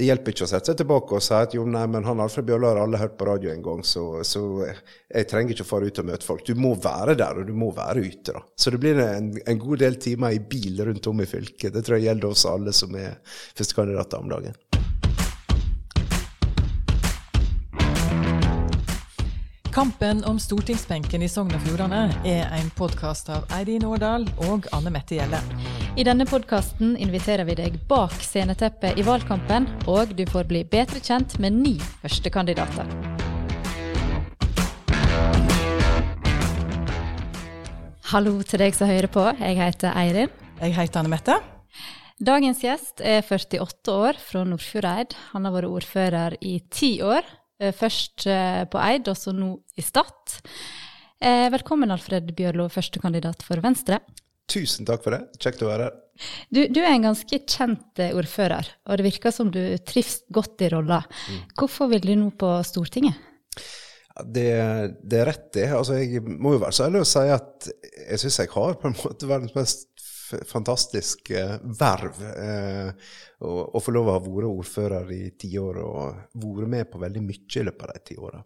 det hjelper ikke å sette seg tilbake og si at jo, nei, men han Alfred Bjørlo har alle hørt på radio en gang, så, så, jeg trenger ikke å fare ut og møte folk. Du må være der, og du må være ute. da. Så det blir en, en god del timer i bil rundt om i fylket. Det tror jeg gjelder oss alle som er førstekandidater om dagen. Kampen om stortingsbenken i Sogn og Fjordane er en podkast av Eirin Årdal og Anne Mette Gjelle. I denne podkasten inviterer vi deg bak sceneteppet i valgkampen, og du får bli bedre kjent med ni førstekandidater. Hallo til deg som hører på. Jeg heter Eirin. Jeg heter Anne Mette. Dagens gjest er 48 år, fra Nordfjordeid. Han har vært ordfører i ti år. Eh, først eh, på Eid, og så nå i Stad. Eh, velkommen, Alfred Bjørlo, førstekandidat for Venstre. Tusen takk for det. Kjekt å være her. Du, du, er en ganske kjent ordfører, og det virker som du trives godt i rolla. Mm. Hvorfor vil du nå på Stortinget? Det, det, er rett, det. Altså, jeg må jo være så ærlig å si at jeg syns jeg har på en måte verdens mest fantastisk eh, verv. Eh, å få lov å ha vært ordfører i ti år og vært med på veldig mye i løpet av de ti åra.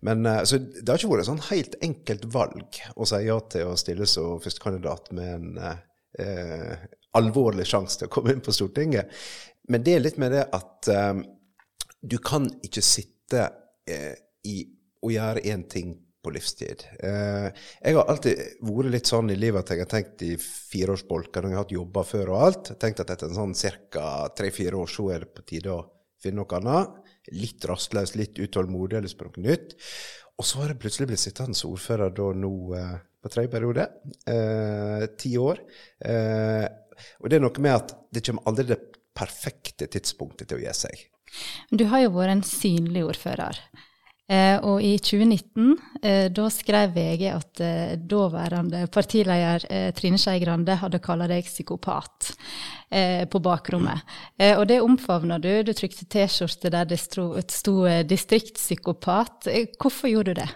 Eh, så det har ikke vært et sånn helt enkelt valg å si ja til å stille som førstekandidat med en eh, alvorlig sjanse til å komme inn på Stortinget. Men det er litt med det at eh, du kan ikke sitte eh, i, og gjøre én ting på livstid. Eh, jeg har alltid vært litt sånn i livet at jeg har tenkt i fireårsbolker når jeg har hatt jobber før og alt. Tenkt at etter en sånn ca. tre-fire år så er det på tide å finne noe annet. Litt rastløs, litt utålmodig, eller på nytt. Og så har jeg plutselig blitt sittende som ordfører da nå eh, på tredje periode. Eh, ti år. Eh, og det er noe med at det kommer aldri det perfekte tidspunktet til å gi seg. Du har jo vært en synlig ordfører. Eh, og i 2019 eh, da skrev VG at eh, daværende partileder Trine Skei Grande hadde kalt deg psykopat på bakrommet. Og det omfavna du. Du trykte T-skjorte der det sto, sto distriktspsykopat. hvorfor gjorde du det?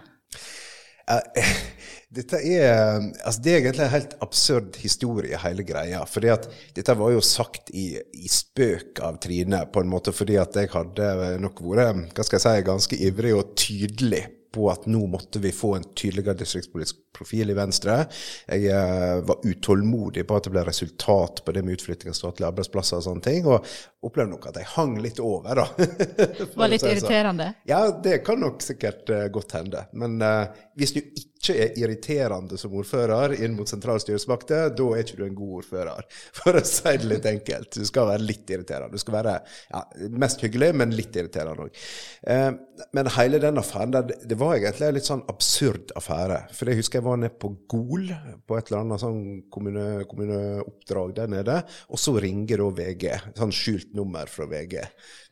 Dette er, altså det er egentlig en helt absurd historie, hele greia. fordi at dette var jo sagt i, i, spøk av Trine, på en måte fordi at jeg hadde nok vært hva skal jeg si, ganske ivrig og tydelig på at nå måtte vi få en tydeligere distriktspolitisk profil i Venstre. Jeg eh, var utålmodig på at det ble resultat på det med utflytting av statlige arbeidsplasser og sånne ting, og opplevde nok at jeg hang litt over, da. var litt irriterende? Ja, det kan nok sikkert uh, godt hende. Men uh, hvis du ikke er irriterende som ordfører inn mot sentrale styresmakter, da er ikke du en god ordfører. For å si det litt enkelt. Du skal være litt irriterende. Du skal være ja, mest hyggelig, men litt irriterende òg. Uh, men hele den affæren der, det var egentlig en litt sånn absurd affære. For jeg husker jeg var nede på Gol, på et eller annet sånn kommune, kommuneoppdrag der nede, og så ringer da VG. Sånn skjult nummer fra VG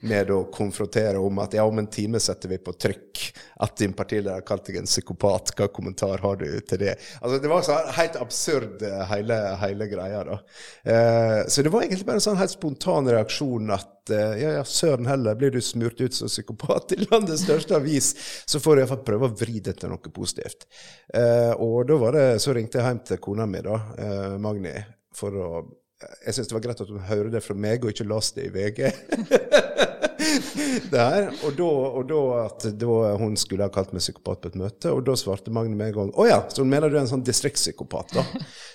med å konfrontere om at ja, om en time setter vi på trykk at din partileder kalt deg en psykopat. Hva kommentar har du til det? Altså, Det var så helt absurd, eh, hele, hele greia. da. Eh, så det var egentlig bare en sånn helt spontan reaksjon at eh, ja, ja, søren heller, blir du smurt ut som psykopat i landets største avis, så får du iallfall prøve å vri det til noe positivt. Eh, og da var det, så ringte jeg hjem til kona mi, da, eh, Magni, for å jeg syns det var greit at hun hører det fra meg, og ikke leste det i VG. Der, og, da, og da at da hun skulle ha kalt meg psykopat på et møte, og da svarte Magne med en gang å ja, så mener du er en sånn distriktspsykopat, da.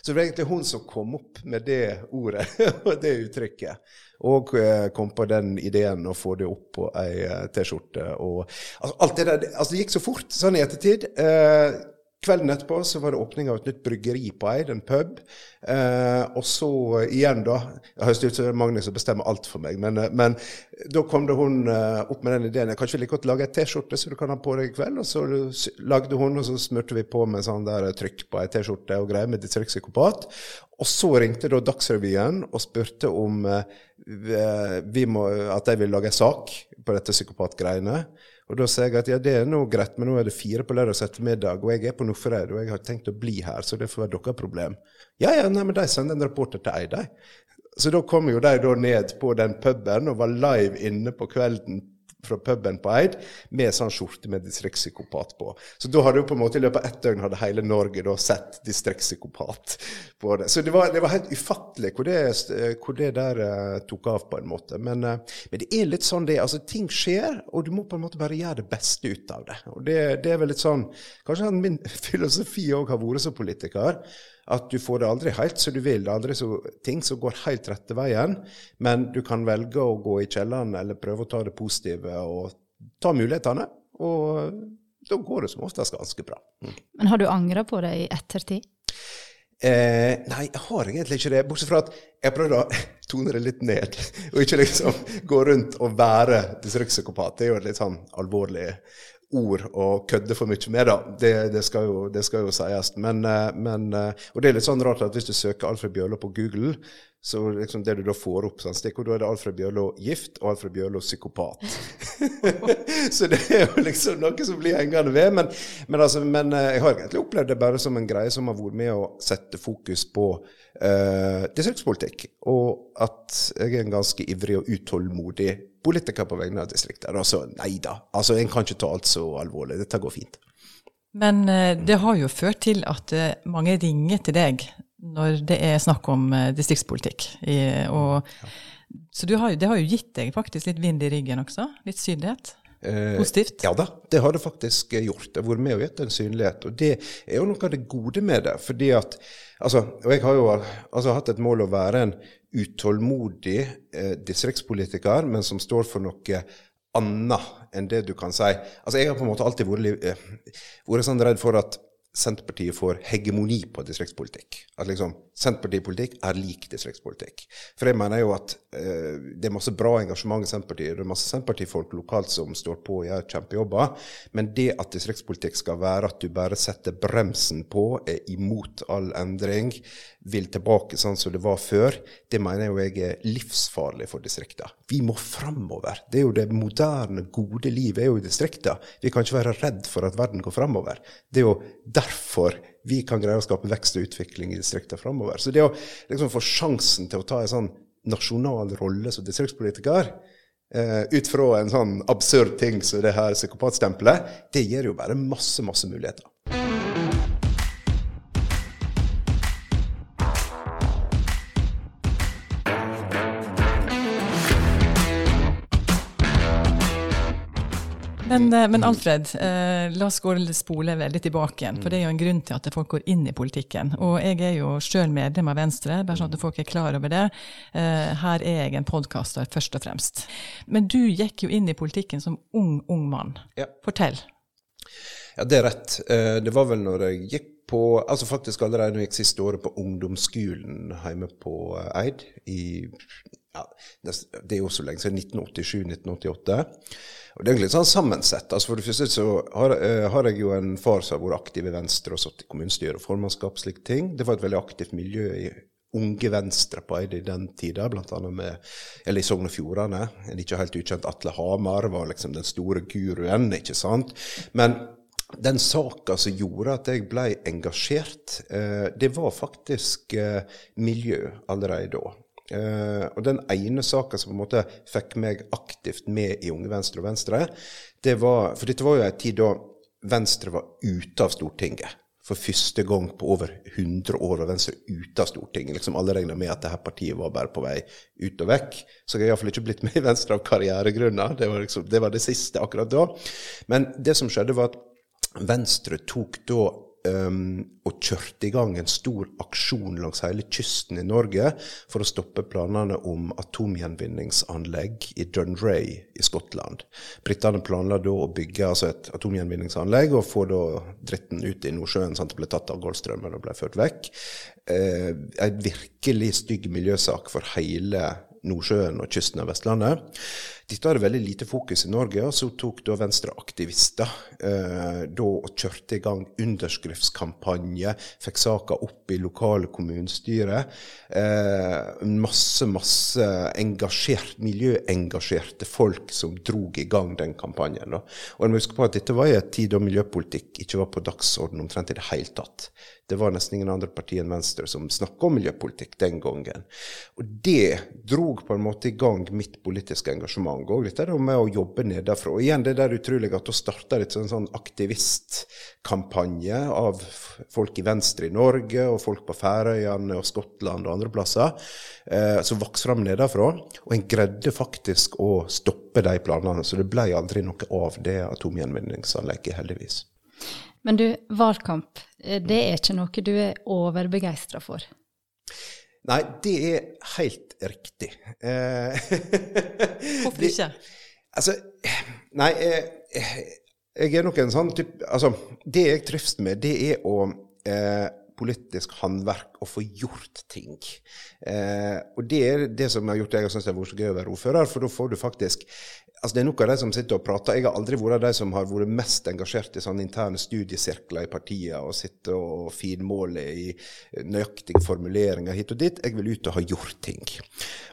Så det var egentlig hun som kom opp med det ordet og det uttrykket. Og eh, kom på den ideen å få det opp på ei eh, T-skjorte. og altså, Alt det der altså, det gikk så fort sånn i ettertid. Eh, Kvelden etterpå så var det åpning av et nytt bryggeri på Eid, en pub. Eh, og så igjen, da Jeg høres ut som Magnus som bestemmer alt for meg, men, eh, men da kom det hun eh, opp med den ideen. Jeg kan ikke like godt lage ei T-skjorte så du kan ha på deg i kveld. Og så lagde hun, og så smurte vi på med sånn der trykk på ei T-skjorte og greier med distriktspsykopat. Og så ringte da Dagsrevyen og spurte om eh, må, at de ville lage en sak på dette psykopatgreiene. Og da sier jeg at ja, det er nå greit, men nå er det fire på lørdag ettermiddag, og jeg er på Nordfjordeid, og jeg har tenkt å bli her, så det får være deres problem. Ja, ja, nei, men de sender en reporter til ei, de. Så da kom jo de da ned på den puben og var live inne på kvelden fra puben på Eid med sånn skjorte med distriktspsykopat på. Så da hadde jo på en måte i løpet av ett døgn hadde hele Norge da sett distriktspsykopat på det. Så det var, det var helt ufattelig hvor det, hvor det der uh, tok av, på en måte. Men, uh, men, det er litt sånn det altså Ting skjer, og du må på en måte bare gjøre det beste ut av det. Og det, det er vel litt sånn Kanskje min filosofi òg har vært som politiker at du får det aldri helt som du vil. Det er aldri så, ting som går helt rette veien. Men du kan velge å gå i kjelleren eller prøve å ta det positive og ta mulighetene. Og da går det som oftest ganske bra. Mm. Men har du angra på det i ettertid? Eh, nei, jeg har egentlig ikke det. Bortsett fra at jeg prøvde å tone det litt ned. Og ikke liksom gå rundt og være distriktspsykopat. Det er jo et litt sånn alvorlig ord å kødde for mye med, da. Det, det, skal, jo, det skal, jo, sies. Men, eh, men, eh, og det er litt sånn rart at hvis du søker Alfred Bjørlo på Google, så liksom det du da får opp sånn stikk, da er det Alfred Bjørlo gift og Alfred Bjørlo psykopat. så det er jo liksom noe som blir hengende ved. Men, men, altså, men, eh, jeg har egentlig opplevd det bare som en greie som har vært med å sette fokus på uh, distriktspolitikk. Og at jeg er en ganske ivrig og utålmodig politiker på vegne av distriktet. Altså, nei da. Altså, en kan ikke ta alt så alvorlig. Dette går fint. Men eh, det har jo ført til at mange ringer til deg når det er snakk om distriktspolitikk. distriktspolitikk. Og, så har, det har jo gitt deg faktisk litt vind i ryggen også? Litt synlighet? Positivt? Eh, ja da, det har det faktisk gjort. Det har vært med og gitt en synlighet. Og det er jo noe av det gode med det. fordi at, altså, Og jeg har jo altså, hatt et mål å være en utålmodig eh, distriktspolitiker, men som står for noe annet enn det du kan si. Altså, Jeg har på en måte alltid vært, eh, vært sånn redd for at Senterpartiet får hegemoni på distriktspolitikk. At liksom Senterpartipolitikk er lik distriktspolitikk. For jeg mener jo at eh, det er masse bra engasjement i Senterpartiet. Det er masse Senterpartifolk lokalt som står på og gjør kjempejobber. Men det at distriktspolitikk skal være at du bare setter bremsen på, er imot all endring, vil tilbake sånn som det var før, det mener jeg er livsfarlig for distriktene. Vi må framover. Det er jo det moderne, gode livet er jo i distriktene. Vi kan ikke være redd for at verden går framover. Det er jo derfor vi kan greie å skape vekst og utvikling i distriktene framover. Så det å liksom få sjansen til å ta en sånn nasjonal rolle som distriktspolitiker, eh, ut fra en sånn absurd ting som det her psykopatstempelet, det gir jo bare masse, masse muligheter. Men, eh, men Alfred, eh, la oss gå spole veldig tilbake igjen. For det er jo en grunn til at folk går inn i politikken. Og jeg er jo sjøl medlem av Venstre, bare sånn at folk er klar over det. Eh, her er jeg en podkaster, først og fremst. Men du gikk jo inn i politikken som ung, ung mann. Ja. Fortell. Ja, det er rett. Eh, det var vel når jeg gikk på Altså faktisk allerede når jeg gikk siste året på ungdomsskolen hjemme på eh, Eid i ja, Det er jo så lenge siden 1987-1988. Og Det er egentlig sånn sammensett. Altså For det første så har, uh, har, jeg jo en far som har vært aktiv i Venstre og satt i kommunestyre og formannskap, slike ting. Det var et veldig aktivt miljø i Unge Venstre på Eide i den tida, bl.a. med eller i Sogn og Fjordane. En ikke helt ukjent Atle Hamar var liksom den store guruen, ikke sant. Men den saka som gjorde at jeg ble engasjert, uh, det var faktisk uh, miljø allerede da. Uh, og den ene saka som på en måte fikk meg aktivt med i Unge Venstre og Venstre, det var For dette var jo en tid da Venstre var ute av Stortinget. For første gang på over 100 år var Venstre ute av Stortinget. Liksom Alle regna med at dette partiet var bare på vei ut og vekk. Så jeg har iallfall ikke blitt med i Venstre av karrieregrunner. Det var, liksom, det var det siste akkurat da. Men det som skjedde, var at Venstre tok da um, og kjørte i gang en stor aksjon langs hele kysten i Norge for å stoppe planene om atomgjenvinningsanlegg i Dunray i Skottland. Britene planla da å bygge altså et atomgjenvinningsanlegg og få da dritten ut i Nordsjøen, sånn at det ble tatt av Golfstrømmen og ble ført vekk. Eh, en virkelig stygg miljøsak for hele Nordsjøen og kysten av Vestlandet. Dette hadde veldig lite fokus i Norge, og så tok da Venstre-aktivister eh, da og kjørte i gang underskriftskampanje, fikk saka opp i lokale kommunestyre. Eh, masse, masse engasjert, miljøengasjerte folk som drog i gang den kampanjen. Da. Og jeg må huske på at Dette var i en tid da miljøpolitikk ikke var på dagsorden omtrent i det hele tatt. Det var nesten ingen andre partier enn Venstre som snakka om miljøpolitikk den gangen. Og det drog på en måte i gang mitt politiske engasjement. Engasjement òg. Dette med å jobbe nedenfra. Igjen det der utrolige at da starta en sånn aktivistkampanje av folk i Venstre i Norge, og folk på Færøyene og Skottland og andre plasser, eh, som vokste fram nedenfra. Og en greide faktisk å stoppe de planene, så det ble aldri noe av det atomgjenvinningsanlegget, heldigvis. Men du, valgkamp, eh, det er ikke noe du er overbegeistra for? Nei, det er helt riktig. Eh, Hvorfor ikke? altså, nei, jeg, jeg er nok en sånn type Altså, det jeg trives med, det er å eh, politisk håndverk å få gjort ting. Eh, og det er det som har gjort jeg syns det har vært så gøy å være ordfører, for da får du faktisk Altså, det er nok av de som sitter og prater. Jeg har aldri vært av de som har vært mest engasjert i sånne interne studiesirkler i partiene og sitte og finmåler i nøyaktige formuleringer hit og dit. Jeg vil ut og ha gjort ting.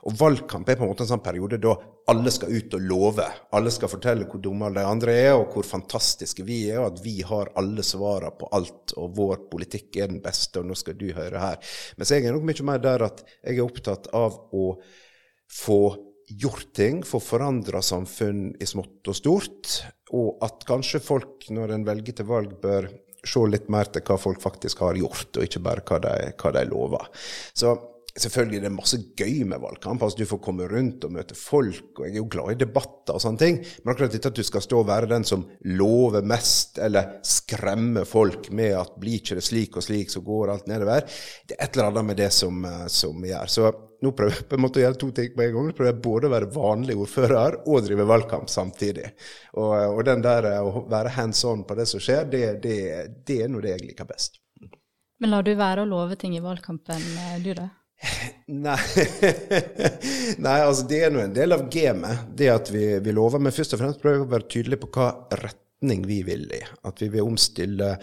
Og valgkamp er på en måte en sånn periode da alle skal ut og love. Alle skal fortelle hvor dumme de andre er, og hvor fantastiske vi er, og at vi har alle svarene på alt, og vår politikk er den beste, og nå skal du høre her. Mens jeg er nok mye mer der at jeg er opptatt av å få gjort ting, få forandra samfunn i smått og stort, og at kanskje folk, når en velger til valg, bør se litt mer til hva folk faktisk har gjort, og ikke bare hva de, hva de lover. Så selvfølgelig det er masse gøy med valgkamp. altså Du får komme rundt og møte folk, og jeg er jo glad i debatter og sånne ting. Men akkurat dette at du skal stå og være den som lover mest, eller skremmer folk med at blir ikke det slik og slik, så går alt nedover, det er et eller annet med det som, eh, som gjør. Så nå prøver jeg på en måte å gjøre to ting på en gang. Nå prøver både å være vanlig ordfører og drive valgkamp samtidig. Og, og den der eh, å være hands on på det som skjer, det, det, det er nå det jeg liker best. Men lar du være å love ting i valgkampen, eh, du da? Nei. Nei, altså det er nå en del av gamet, det at vi, vi lover. Men først og fremst prøver vi å være tydelige på hva retning vi vil i. At vi vil omstille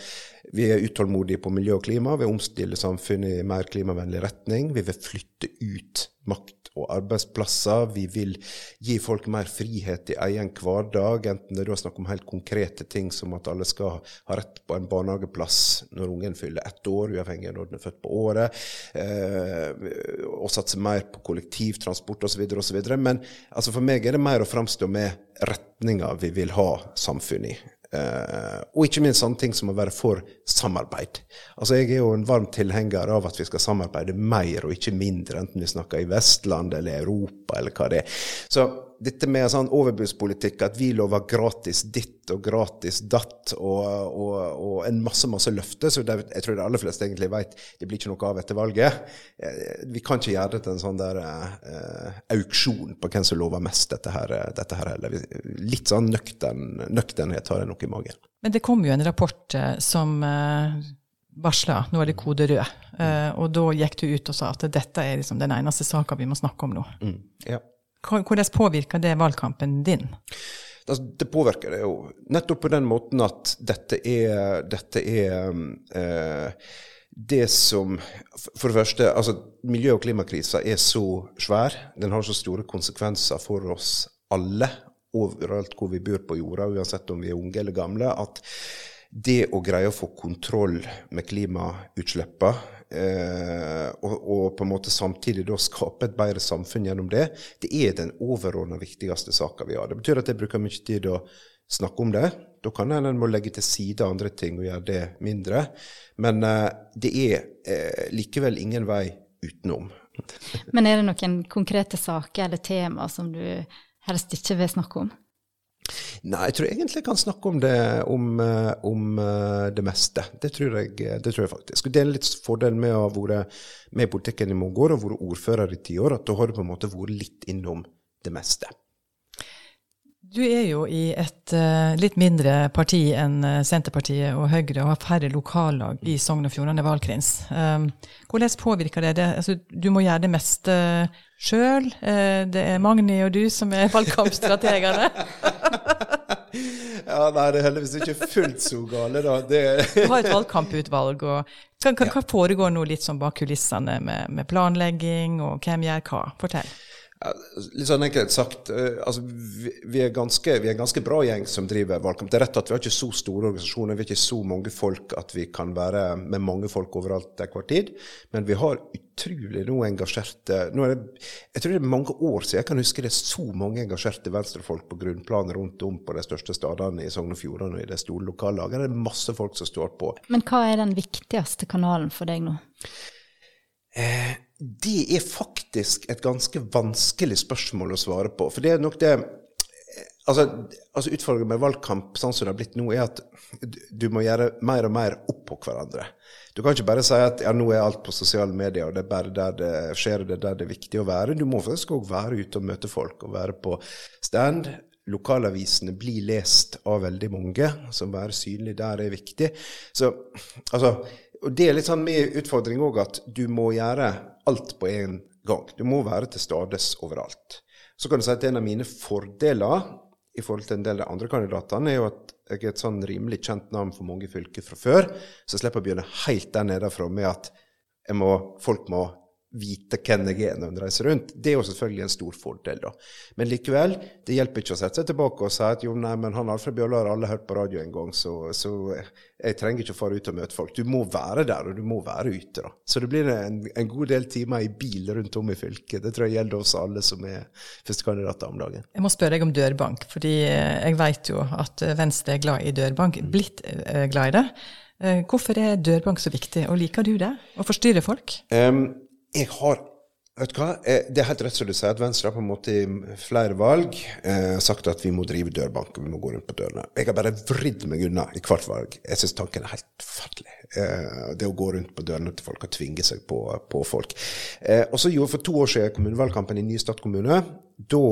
vi er utålmodige på miljø og klima. Vi omstiller samfunnet i mer klimavennlig retning. Vi vil flytte ut makt og arbeidsplasser. Vi vil gi folk mer frihet i egen hverdag, enten det er snakk om helt konkrete ting som at alle skal ha rett på en barnehageplass når ungen fyller ett år, uavhengig av når den er født på året, eh, og satse mer på kollektivtransport osv. osv. Men altså for meg er det mer å framstå med retninga vi vil ha samfunnet i. Uh, og ikke minst sånne ting som å være for samarbeid. Altså Jeg er jo en varm tilhenger av at vi skal samarbeide mer og ikke mindre, enten vi snakker i Vestland eller Europa eller hva det er. Så dette med sånn overbudspolitikk, at vi lover gratis ditt og gratis datt og, og, og en masse masse løfter, så det, jeg tror de aller fleste egentlig vet det blir ikke noe av etter valget. Eh, vi kan ikke gjøre det til en sånn der uh, auksjon på hvem som lover mest dette her, dette her heller. Litt sånn nøktern, nøkternhet har jeg nok i magen. Men det kom jo en rapport som uh varsla nå er det kode rød. Uh, og da gikk du ut og sa at dette er liksom den eneste saka vi må snakke om nå. Mm, ja. Hvordan påvirker det valgkampen din? Altså, det påvirker det jo nettopp på den måten at dette er, dette er eh, det som For det første, altså miljø- og klimakrisa er så svær. Den har så store konsekvenser for oss alle overalt hvor vi bor på jorda, uansett om vi er unge eller gamle, at det å greie å få kontroll med klimautslippene eh, og, og, på en måte samtidig da skape et bedre samfunn gjennom det, det er den overordna viktigste saka vi har. Det betyr at jeg bruker mye tid å snakke om det. Da kan en må legge til side andre ting og gjøre det mindre. Men eh, det er eh, likevel ingen vei utenom. Men er det noen konkrete saker eller tema som du helst ikke vil snakke om? Nei, jeg tror egentlig jeg kan snakke om det, om, eh, om eh, det meste. Det tror, jeg, det tror, jeg, faktisk. Det er litt fordelen med å ha vært med i politikken i mange år og vært ordfører i ti år, at da har du på en måte vært litt innom det meste. Du er jo i et uh, litt mindre parti enn Senterpartiet og Høyre og har færre lokallag i Sogn og Fjordane valgkrins. Um, hvordan påvirker det det? Altså, du må gjøre det meste sjøl. Uh, det er Magni og du som er valgkampstrategene. ja, nei, det er heldigvis ikke fullt så gale, da. Det... du har et valgkamputvalg. og Hva, hva, hva foregår nå litt sånn bak kulissene med, med, planlegging, og hvem gjør hva? Fortell. Litt sånn enkelt sagt, uh, altså, vi, er ganske, vi er en ganske bra gjeng som driver valgkamp. Det er rett at vi har ikke så store organisasjoner, vi har ikke så mange folk at vi kan være med mange folk overalt til enhver tid. Men vi har utrolig nå engasjerte nå det, Jeg tror det er mange år siden jeg kan huske det er så mange engasjerte venstrefolk på grunnplanet rundt om på de største stedene i Sogn og Fjordane og i det store lokallaget. Det er masse folk som står på. Men hva er den viktigste kanalen for deg nå? Eh, det er faktisk et ganske vanskelig spørsmål å svare på. For det er nok det Altså, altså Utfordringen med valgkamp sånn som det har blitt nå, er at du må gjøre mer og mer oppå hverandre. Du kan ikke bare si at ja, nå er alt på sosiale medier, og det er bare der det skjer, og det er der det er viktig å være. Du må faktisk òg være ute og møte folk, og være på stand. Lokalavisene blir lest av veldig mange, så å være synlig der er viktig. Så altså og det er litt sånn min utfordring òg at du må gjøre alt på en gang. Du må være til stades overalt. Så kan du si at en av mine fordeler i forhold til en del av de andre kandidatene, er jo at jeg er et sånn rimelig kjent navn for mange fylker fra før. Så jeg slipper å begynne helt der nede fra med at må, folk må vite hvem jeg er når en reiser rundt. Det er jo selvfølgelig en stor fordel, da. Men likevel, det hjelper ikke å sette seg tilbake og si at jo, nei, men han Alfred Bjørlo har alle hørt på radio en gang, så, så, jeg trenger ikke å fare ut og møte folk. Du må være der, og du må være ute, da. Så det blir en, en god del timer i bil rundt om i fylket. Det tror jeg gjelder oss alle som er førstekandidater om dagen. Jeg må spørre deg om dørbank, fordi jeg vet jo at Venstre er glad i dørbank. Blitt eh, glad i det. Eh, hvorfor er dørbank så viktig, og liker du det? Å forstyrre folk? Um, jeg har Vet du hva? Eh, det er helt rett som du sier, at Venstre har på en måte i flere valg eh, sagt at vi må drive dørbank, vi må gå rundt på dørene. Jeg har bare vridd meg unna i hvert valg. Jeg syns tanken er helt forferdelig. Eh, det å gå rundt på dørene til folk og tvinge seg på, på folk. Eh, og så gjorde For to år siden kommunevalgkampen i Nystad kommune. Da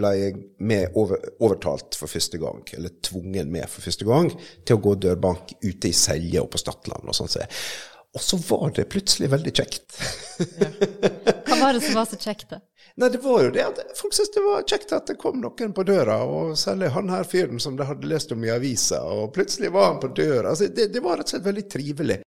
ble jeg med over, overtalt for første gang, eller tvungen med for første gang, til å gå dørbank ute i Selje og på Stadland og sånn. Og så var det plutselig veldig kjekt. Ja. Hva var det som var så kjekt, da? Nei, det var jo det at folk syntes det var kjekt at det kom noen på døra, og særlig han her fyren som de hadde lest om i avisa, og plutselig var han på døra. Altså, det, det var rett og slett veldig trivelig.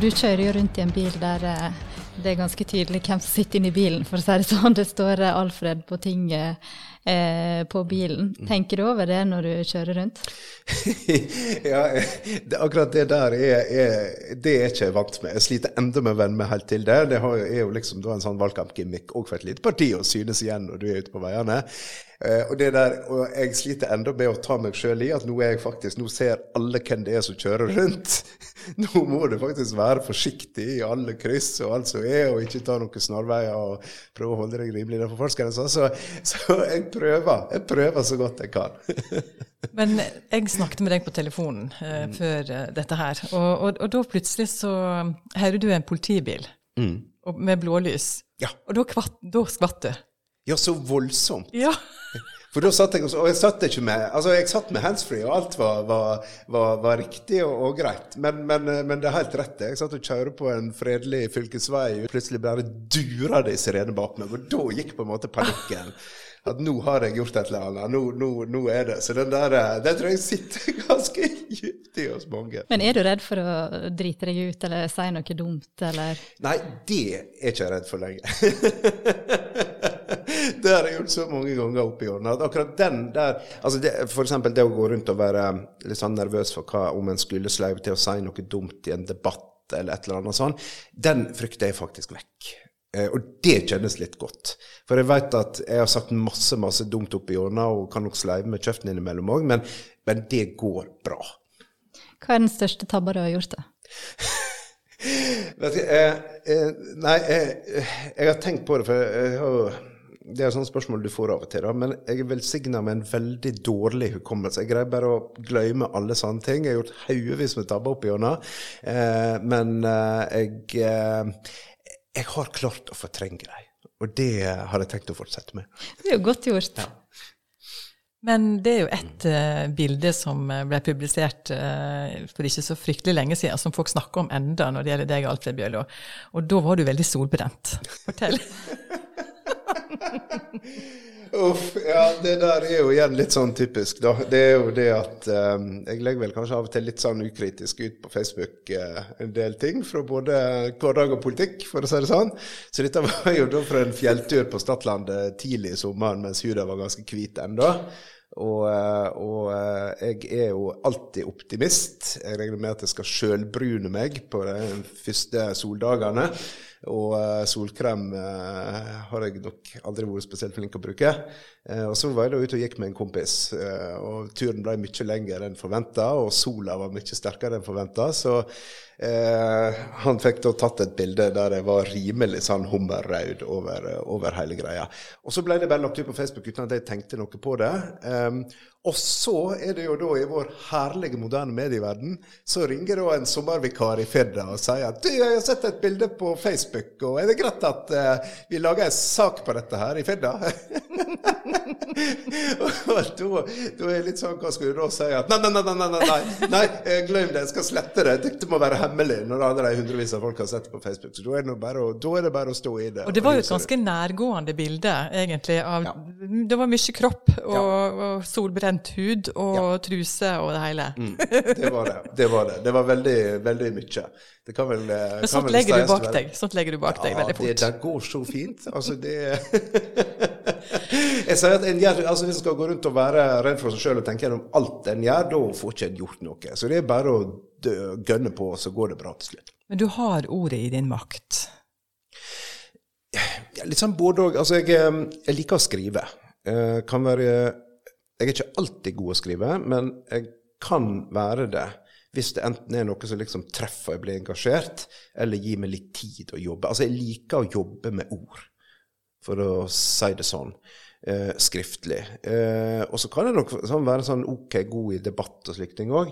Du kjører jo rundt i en bil der eh, det er ganske tydelig hvem som sitter inne i bilen, for å si det sånn. Det står Alfred på tinget eh, på bilen. Tenker du over det når du kjører rundt? ja, det, akkurat det der er, er, det er ikke jeg vant med. Jeg sliter enda med å venne meg helt til det. Det er jo liksom en sånn valgkampgimmick òg for et lite parti å synes igjen når du er ute på veiene. Uh, og, der, og, jeg sliter enda med å ta meg sjøl i at nå er jeg faktisk, nå ser alle hvem det er som kjører rundt. nå må du faktisk være forsiktig i alle kryss og alt som er, og ikke ta noen snarveier og prøve å holde deg rimelig innenfor fartsgrensa. Så, så jeg prøver. Jeg prøver så godt jeg kan. Men jeg snakket med deg på telefonen uh, før uh, dette her, og, og, og, da plutselig så hører du en politibil mm. med blålys. Ja. Og da, kvatt, da skvatt du. Ja, så voldsomt. Ja. For da satt jeg og, jeg satt ikke med altså jeg satt med handsfree, og alt var, var, var, var riktig og, og greit. Men, men, men, det er helt rett. Jeg satt og kjørte på en fredelig fylkesvei, og plutselig bare dura det i sirene bak meg. Og da gikk på en måte panikken. At nå har jeg gjort et eller annet. Nå, nå, nå er det. Så den der, eh, den tror jeg sitter ganske dypt i oss mange. Men er du redd for å drite deg ut eller si noe dumt, eller? Nei, det er ikke jeg redd for lenger. det har jeg gjort så mange ganger opp i årene. akkurat den der altså det, For eksempel det å gå rundt og være litt sånn nervøs for hva om en skulle sleive til å si noe dumt i en debatt eller et eller annet sånn, den frykter jeg faktisk vekk. Eh, og det kjennes litt godt. For jeg vet at jeg har sagt masse masse dumt opp i årene og kan nok sleive med kjeften innimellom òg, men, men, det går bra. Hva er den største tabba du har gjort, da? vet du, eh, eh, nei, eh, jeg har tenkt på det, for jeg har det er et sånt spørsmål du får av og til, da, men jeg er velsigna med en veldig dårlig hukommelse. Jeg greier bare å glemme alle sånne ting. Jeg har gjort haugevis med tabber opp igjennom, eh, men eh, jeg, eh, jeg har klart å fortrenge dem. Og det har jeg tenkt å fortsette med. Det er jo godt gjort. Ja. Men det er jo ett uh, bilde som ble publisert uh, for ikke så fryktelig lenge siden, som folk snakker om enda når det gjelder deg, Alfred Bjørlo. Og da var du veldig solbrent. Fortell. Uff, ja, det der er jo igjen litt sånn typisk, da. Det er jo det at um, jeg legger vel kanskje av og til litt sånn ukritisk ut på Facebook uh, en del ting fra både hverdag og politikk, for å si det sånn. Så dette var jo da fra en fjelltur på Stadlandet tidlig i sommeren mens huda var ganske hvit ennå. Og, og, jeg er jo alltid optimist. Jeg regner med at jeg skal sjølbrune meg på de første soldagene. Og uh, solkrem uh, har jeg nok aldri vært spesielt flink å bruke. Uh, og så var jeg da ute og gikk med en kompis, og turen ble mye lengre enn forventa, og sola var mye sterkere enn forventa. Så han fikk da tatt et bilde der jeg var rimelig sånn hummerrød over, over, hele greia. Og så ble det bare lagt ut på Facebook uten at jeg tenkte noe på det. Um, og så er det jo da i vår herlige moderne medieverden, så ringer da en sommervikar i Firda og sier at du, jeg har sett et bilde på Facebook, og er det greit at uh, vi lager en sak på dette her i Fedda? og da, da, er det litt sånn, hva skal du da si? At nei, nei, nei, nei, nei, nei, eh, glem det, jeg skal slette det. Dette må være hemmelig når alle de hundrevis av folk har sett det på Facebook. Så da er å, da er det bare å stå i det. Og det var jo et ganske nærgående bilde, egentlig. Av, ja. Det var mye kropp og, ja. og solbrent hud og ja. truse og det hele. Mm, det var det. Det var det. Det var veldig, veldig mye. Det kan vel, eh, Men sånt legger du bak deg. Sånt legger du bak ja, deg veldig fort. Det det går så fint. Altså, det Jeg sier at en gjør, altså Hvis en skal gå rundt og være redd for seg sjøl og tenke gjennom alt en gjør, da får ikke en gjort noe. Så det er bare å gønne på, så går det bra til slutt. Men du har ordet i din makt? Ja, litt sånn både òg. Altså, jeg, eh, jeg liker å skrive. Jeg kan være jeg er ikke alltid god å skrive, men jeg kan være det hvis det enten er noe som liksom treffer jeg blir engasjert, eller gir meg litt tid å jobbe. Altså, jeg liker å jobbe med ord, for å si det sånn. Eh, skriftlig. Eh, og så kan jeg nok sånn, være sånn OK god i debatt og slike ting òg,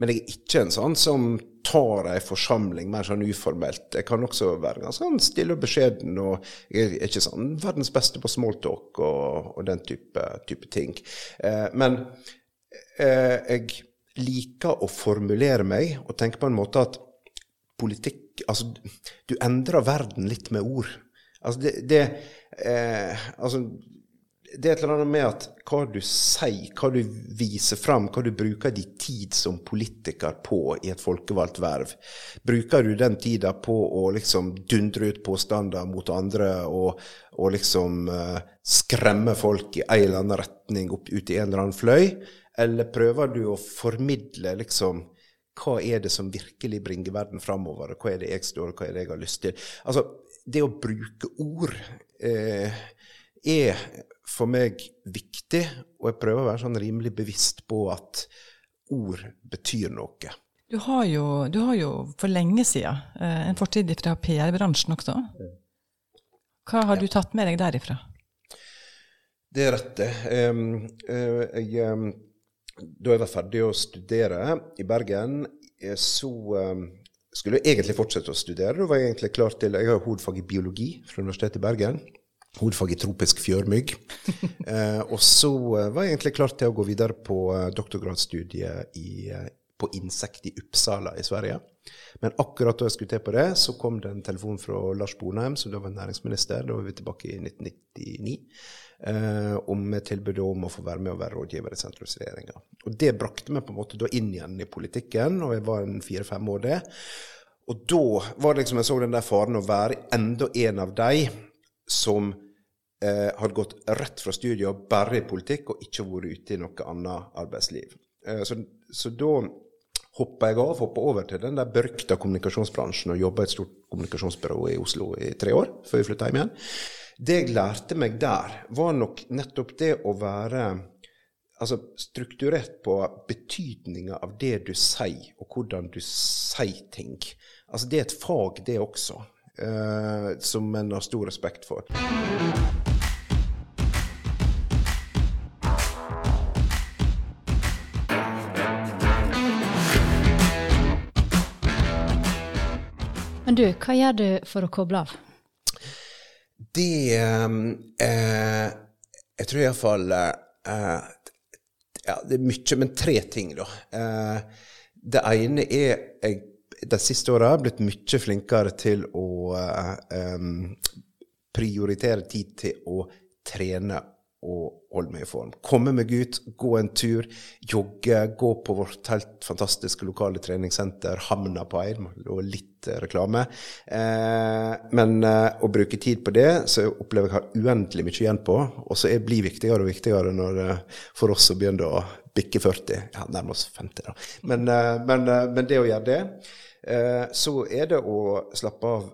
men jeg er ikke en sånn som tar ei forsamling mer sånn uformelt. Jeg kan også være ganske sånn stille og beskjeden, og jeg er ikke sånn verdens beste på smalltalk og, og den type, type ting. Eh, men eh, jeg liker å formulere meg og tenke på en måte at politikk Altså, du endrer verden litt med ord. Altså, det, det eh, Altså det er et eller annet med at hva du sier, hva du viser fram, hva du bruker din tid som politiker på i et folkevalgt verv. Bruker du den tida på å liksom dundre ut påstander mot andre og, og liksom uh, skremme folk i en eller annen retning opp ut i en eller annen fløy? Eller prøver du å formidle liksom hva er det som virkelig bringer verden framover, hva er det jeg står og hva er det jeg har lyst til? Altså, det å bruke ord eh, er for meg viktig, og jeg prøver å være sånn rimelig bevisst på at ord betyr noe. Du har jo, du har jo for lenge siden eh, en fortid fra PR-bransjen også. Hva har ja. du tatt med deg derifra? Det er rett, det. Um, uh, jeg, um, da jeg var ferdig å studere i Bergen, eh, så um, skulle jeg egentlig fortsette å studere. Da var jeg egentlig klar til, Jeg har hovedfag i biologi fra Universitetet i Bergen hovedfag i tropisk fjørmygg. eh, og så eh, var jeg egentlig klar til å gå videre på eh, doktorgradsstudiet i, eh, på insekt i Uppsala i Sverige. Men akkurat da jeg skulle til på det, så kom det en telefon fra Lars Bonheim, som da var næringsminister. Da var vi tilbake i 1999. Eh, om tilbudet om å få være med og være rådgiver i sentrumsregjeringa. Og det brakte meg på en måte da inn igjen i politikken, og jeg var en fire-fem år det. Og da var det liksom jeg så den der faren å være enda en av de som eh, hadde gått rett fra studiet og bare i politikk og ikke vært ute i noe annet arbeidsliv. Eh, så, så, da hoppa jeg av, hoppa over til den der berykta kommunikasjonsbransjen og jobba i et stort kommunikasjonsbyrå i Oslo i tre år før vi flytta hjem igjen. Det jeg lærte meg der, var nok nettopp det å være altså, strukturert på betydninga av det du sier, og hvordan du sier ting. Altså, det er et fag, det også eh, som en har stor respekt for. Men du, hva gjør du for å koble av? Det eh, Jeg tror iallfall eh, Ja, det er mye, men tre ting, da. Eh, det ene er jeg de siste åra blitt mye flinkere til å eh, prioritere tid til å trene og holde meg i form. Komme meg ut, gå en tur, jogge, gå på vårt helt fantastiske lokale treningssenter, Hamna på Eid, og litt eh, reklame. Eh, men eh, å bruke tid på det, så opplever jeg har uendelig mye igjen på. Og så blir viktigere og viktigere når, eh, for oss som begynner å bikke 40. Ja, nærmest 50, da. Men, eh, men, eh, men, det å gjøre det, så er det å slappe av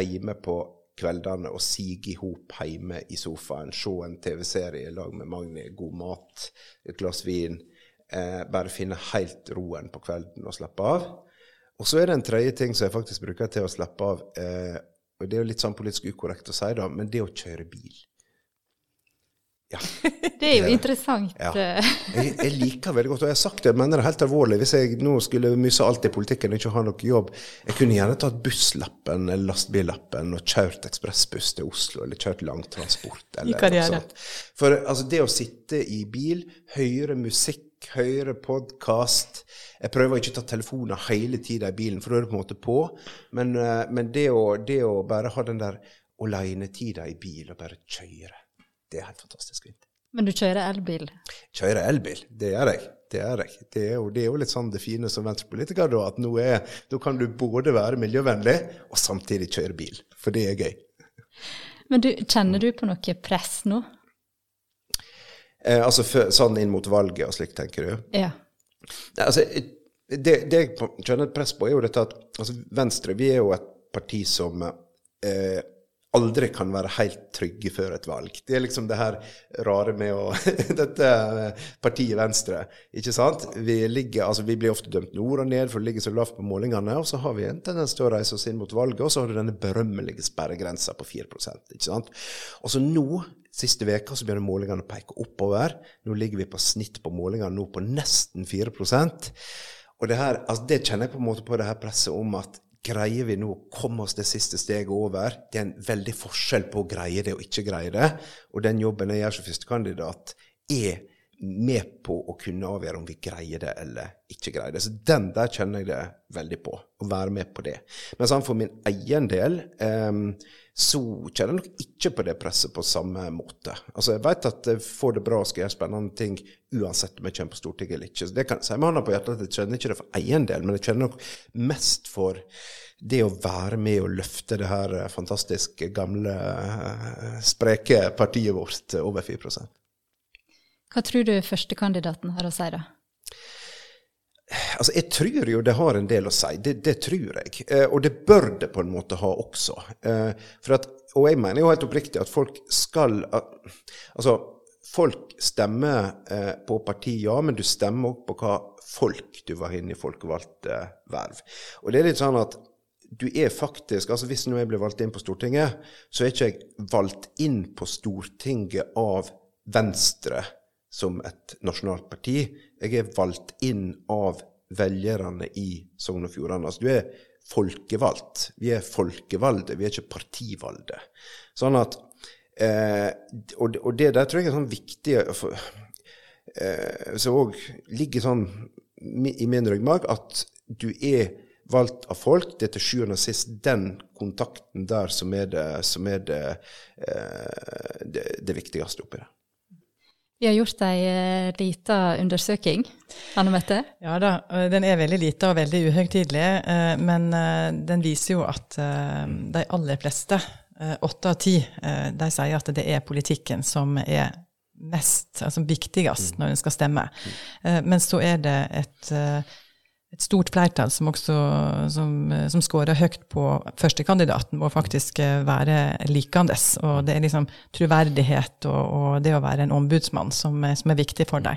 hjemme på kveldene og sige i hop hjemme i sofaen, se en TV-serie i lag med Magni, god mat, et glass vin. Eh, bare finne helt roen på kvelden og slappe av. Og så er det en tredje ting som jeg faktisk bruker til å slappe av. Eh, og Det er jo litt sånn politisk ukorrekt å si, da, men det å kjøre bil. Ja. Det er jo interessant. Ja. Jeg, jeg, liker veldig godt, og jeg har sagt det, jeg mener det helt alvorlig. Hvis jeg nå skulle myse alt i politikken og ikke ha noe jobb, jeg kunne gjerne tatt busslappen eller lastebillappen og kjørt ekspressbuss til Oslo, eller kjørt langtransport. Eller noe sånt. For altså, det å sitte i bil, høre musikk, høre podkast Jeg prøver ikke å ta telefoner hele tida i bilen, for da er det på en måte på. Men, eh, men det, å, det å bare ha den der alenetida i bil og bare kjøre det er helt fantastisk fint. Men du kjører elbil? Kjører elbil, det gjør jeg. Det, er jeg. Det, er jo, det er jo litt sånn det fine som venstrepolitiker, da, at nå er, da kan du både være miljøvennlig og samtidig kjøre bil. For det er gøy. Men du, kjenner du på noe press nå? Eh, altså for, sånn inn mot valget og slikt, tenker du? Ja. Altså, det, det, jeg kjenner et press på, er jo dette at altså, Venstre vi er jo et parti som eh, aldri kan være helt trygge før et valg. Det er liksom det her rare med å Dette partiet Venstre, ikke sant? Vi, ligger, altså vi blir ofte dømt nord og ned for å ligge så lavt på målingene, og så har vi en tendens til å reise oss inn mot valget, og så har du denne berømmelige sperregrensa på 4% ikke sant? Og så nå, siste veka, så begynner målingene å peke oppover. Nå ligger vi på snitt på målingene nå på nesten 4% og det her, altså det kjenner jeg på en måte på det her presset om at greier vi nå å komme oss det siste steget over? Det er en veldig forskjell på å greie det og ikke greie det. Og den jobben jeg gjør som førstekandidat, er med på å kunne avgjøre om vi greier det eller ikke greier det. Så den der kjenner jeg det veldig på, å være med på det. Men sånn for min egen del um, så kjenner jeg nok ikke på det presset på samme måte. Altså Jeg vet at jeg får det bra og skal gjøre spennende ting uansett om jeg kommer på Stortinget eller ikke. Så det kan si med hånda på hjertet at jeg kjenner ikke det for egen del, men jeg kjenner nok mest for det å være med og løfte det her fantastisk gamle, spreke partiet vårt over 4 hva tror du førstekandidaten har å si, da? Altså, Jeg tror jo det har en del å si. Det, det tror jeg. Eh, og det bør det på en måte ha også. Eh, at, og jeg mener jo helt oppriktig at folk skal Altså, folk stemmer eh, på parti, ja, men du stemmer òg på hva folk du var inne i folkevalgte verv. Og det er litt sånn at du er faktisk altså Hvis nå jeg blir valgt inn på Stortinget, så er ikke jeg valgt inn på Stortinget av Venstre som et nasjonalt parti. Jeg er valgt inn av velgerne i Sogn og Fjordane. Altså, du er folkevalgt. Vi er folkevalgte, vi er ikke partivalgte. Sånn at eh, og, og, det der tror jeg er sånn viktig for, eh, Som òg ligger sånn i min ryggmarg, at du er valgt av folk. Det er til sjuende og sist den kontakten der som er det, som er det, eh, det, det viktigste oppi det. Vi har gjort ei uh, lita undersøking. Anne Mette? Ja da, den er veldig lita og veldig uhøytidelig. Uh, men den viser jo at de aller fleste, åtte av ti, de sier at det er politikken som er mest, altså viktigst når en skal stemme. men så er det et et stort flertall som også som, som scorer høyt på førstekandidaten, må faktisk eh, være likandes. Og det er liksom troverdighet og, og, det å være en ombudsmann som, som er viktig for deg.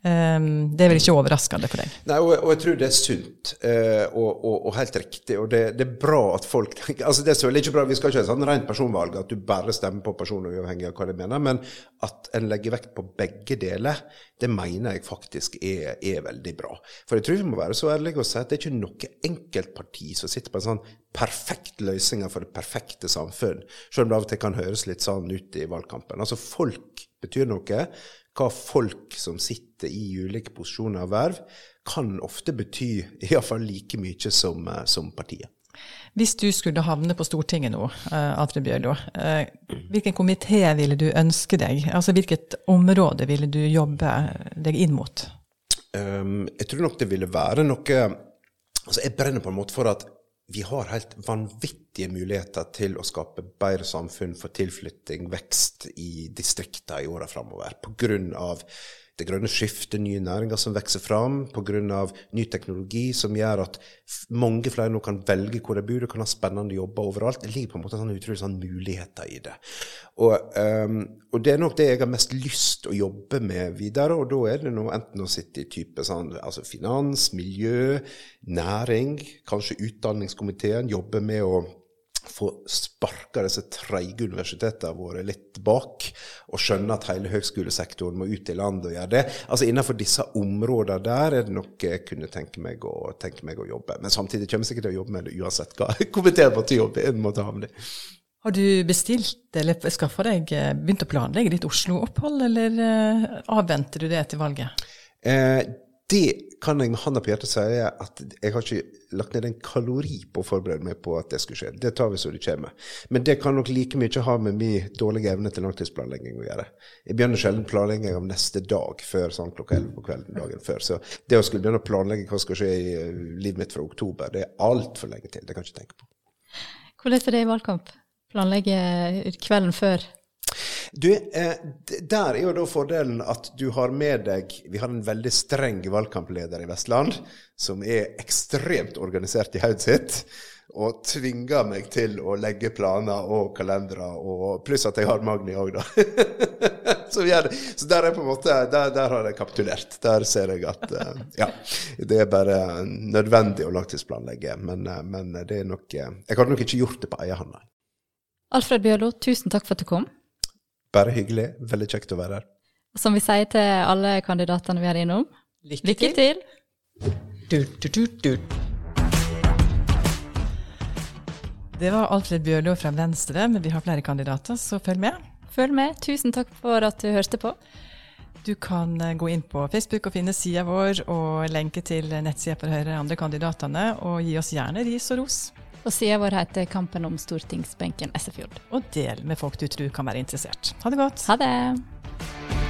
Um, det er vel ikke overraskende for deg? Nei, og, og jeg tror det er sunt uh, og, og, helt riktig. Og det, det, er bra at folk tenker altså Det er selvfølgelig ikke bra, vi skal ikke ha et sånn rent personvalg, at du bare stemmer på personer uavhengig av hva de mener, men at en legger vekt på begge deler, det mener jeg faktisk er, er veldig bra. For jeg tror vi må være så ærlige og si at det er ikke noe enkeltparti som sitter på en sånn perfekt løsning for det perfekte samfunn, selv om det av og til kan høres litt sånn ut i valgkampen. Altså folk betyr noe. Hva folk som sitter i ulike posisjoner og verv, kan ofte bety iallfall like mye som, eh, som partiet. Hvis du skulle havne på Stortinget nå, Atre Alfred Bjørlo, uh, hvilken komité ville du ønske deg? Altså hvilket område ville du jobbe deg inn mot? Um, jeg tror nok det ville være noe Altså, jeg brenner på en måte for at vi har helt vanvittige muligheter til å skape bedre samfunn for tilflytting, vekst i distriktene i åra framover. Pga det grønne skiftet, nye næringer som vokser fram, pga. ny teknologi som gjør at mange flere nå kan velge hvor de bor og kan ha spennende jobber overalt. Det ligger på en måte sånn utrolig sånn muligheter i det. Og, um, og, det er nok det jeg har mest lyst å jobbe med videre, og da er det nå enten å sitte i type sånn, altså finans, miljø, næring, kanskje utdanningskomiteen, jobbe med å få sparka disse treige universitetene våre litt bak, og skjønne at hele høgskolesektoren må ut i landet og gjøre det. Altså Innenfor disse områdene der er det noe jeg kunne tenke meg å, tenke meg å jobbe. Men samtidig kommer jeg sikkert til å jobbe med det uansett hva komiteen måtte jobbe i. måtte havne i. Har du bestilt eller skaffa deg, eh, begynt å planlegge ditt Oslo-opphold, eller uh, avventer du det til valget? Eh, det kan jeg med hånda på hjertet si at jeg har ikke lagt ned en kalori på å forberede meg på at det skulle skje. Det tar vi så det kommer. Men det kan nok like mye ha med min dårlige evne til langtidsplanlegging å gjøre. Jeg begynner sjelden planlegging av neste dag før sånn klokka 11 på kvelden dagen før. Så det å skulle begynne å planlegge hva skal skje i eh, livet mitt fra oktober, det er altfor lenge til. Det kan jeg ikke tenke på. Hvordan er det i valgkamp? Planlegge kvelden før? Du, eh, Der er jo da fordelen at du har med deg Vi har en veldig streng valgkampleder i Vestland, som er ekstremt organisert i hodet sitt. Og tvinger meg til å legge planer og kalendere, pluss at jeg har Magni òg, da. så, så, der er på en måte, der, der, har jeg kapitulert. Der ser jeg at uh, ja, det er bare nødvendig å langtidsplanlegge. Men, uh, men det er nok Jeg hadde nok ikke gjort det på egen hånd, nei. Alfred Bjørlo, tusen takk for at du kom. Bare hyggelig. Veldig kjekt å være her. Som vi sier til alle kandidatene vi er innom, lykke, lykke til. Du, du, du, det var Alfred Bjørlo fra Venstre, men vi har flere kandidater, så følg med. Følg med. Tusen takk for at du hørte på. Du kan eh, gå inn på Facebook og finne sida vår og lenke til nettsida for å høre andre kandidatene, og gi oss gjerne ris og ros. Og sida vår heter 'Kampen om stortingsbenken Essefjord'. Og del med folk du tror kan være interessert. Ha det godt. Ha det.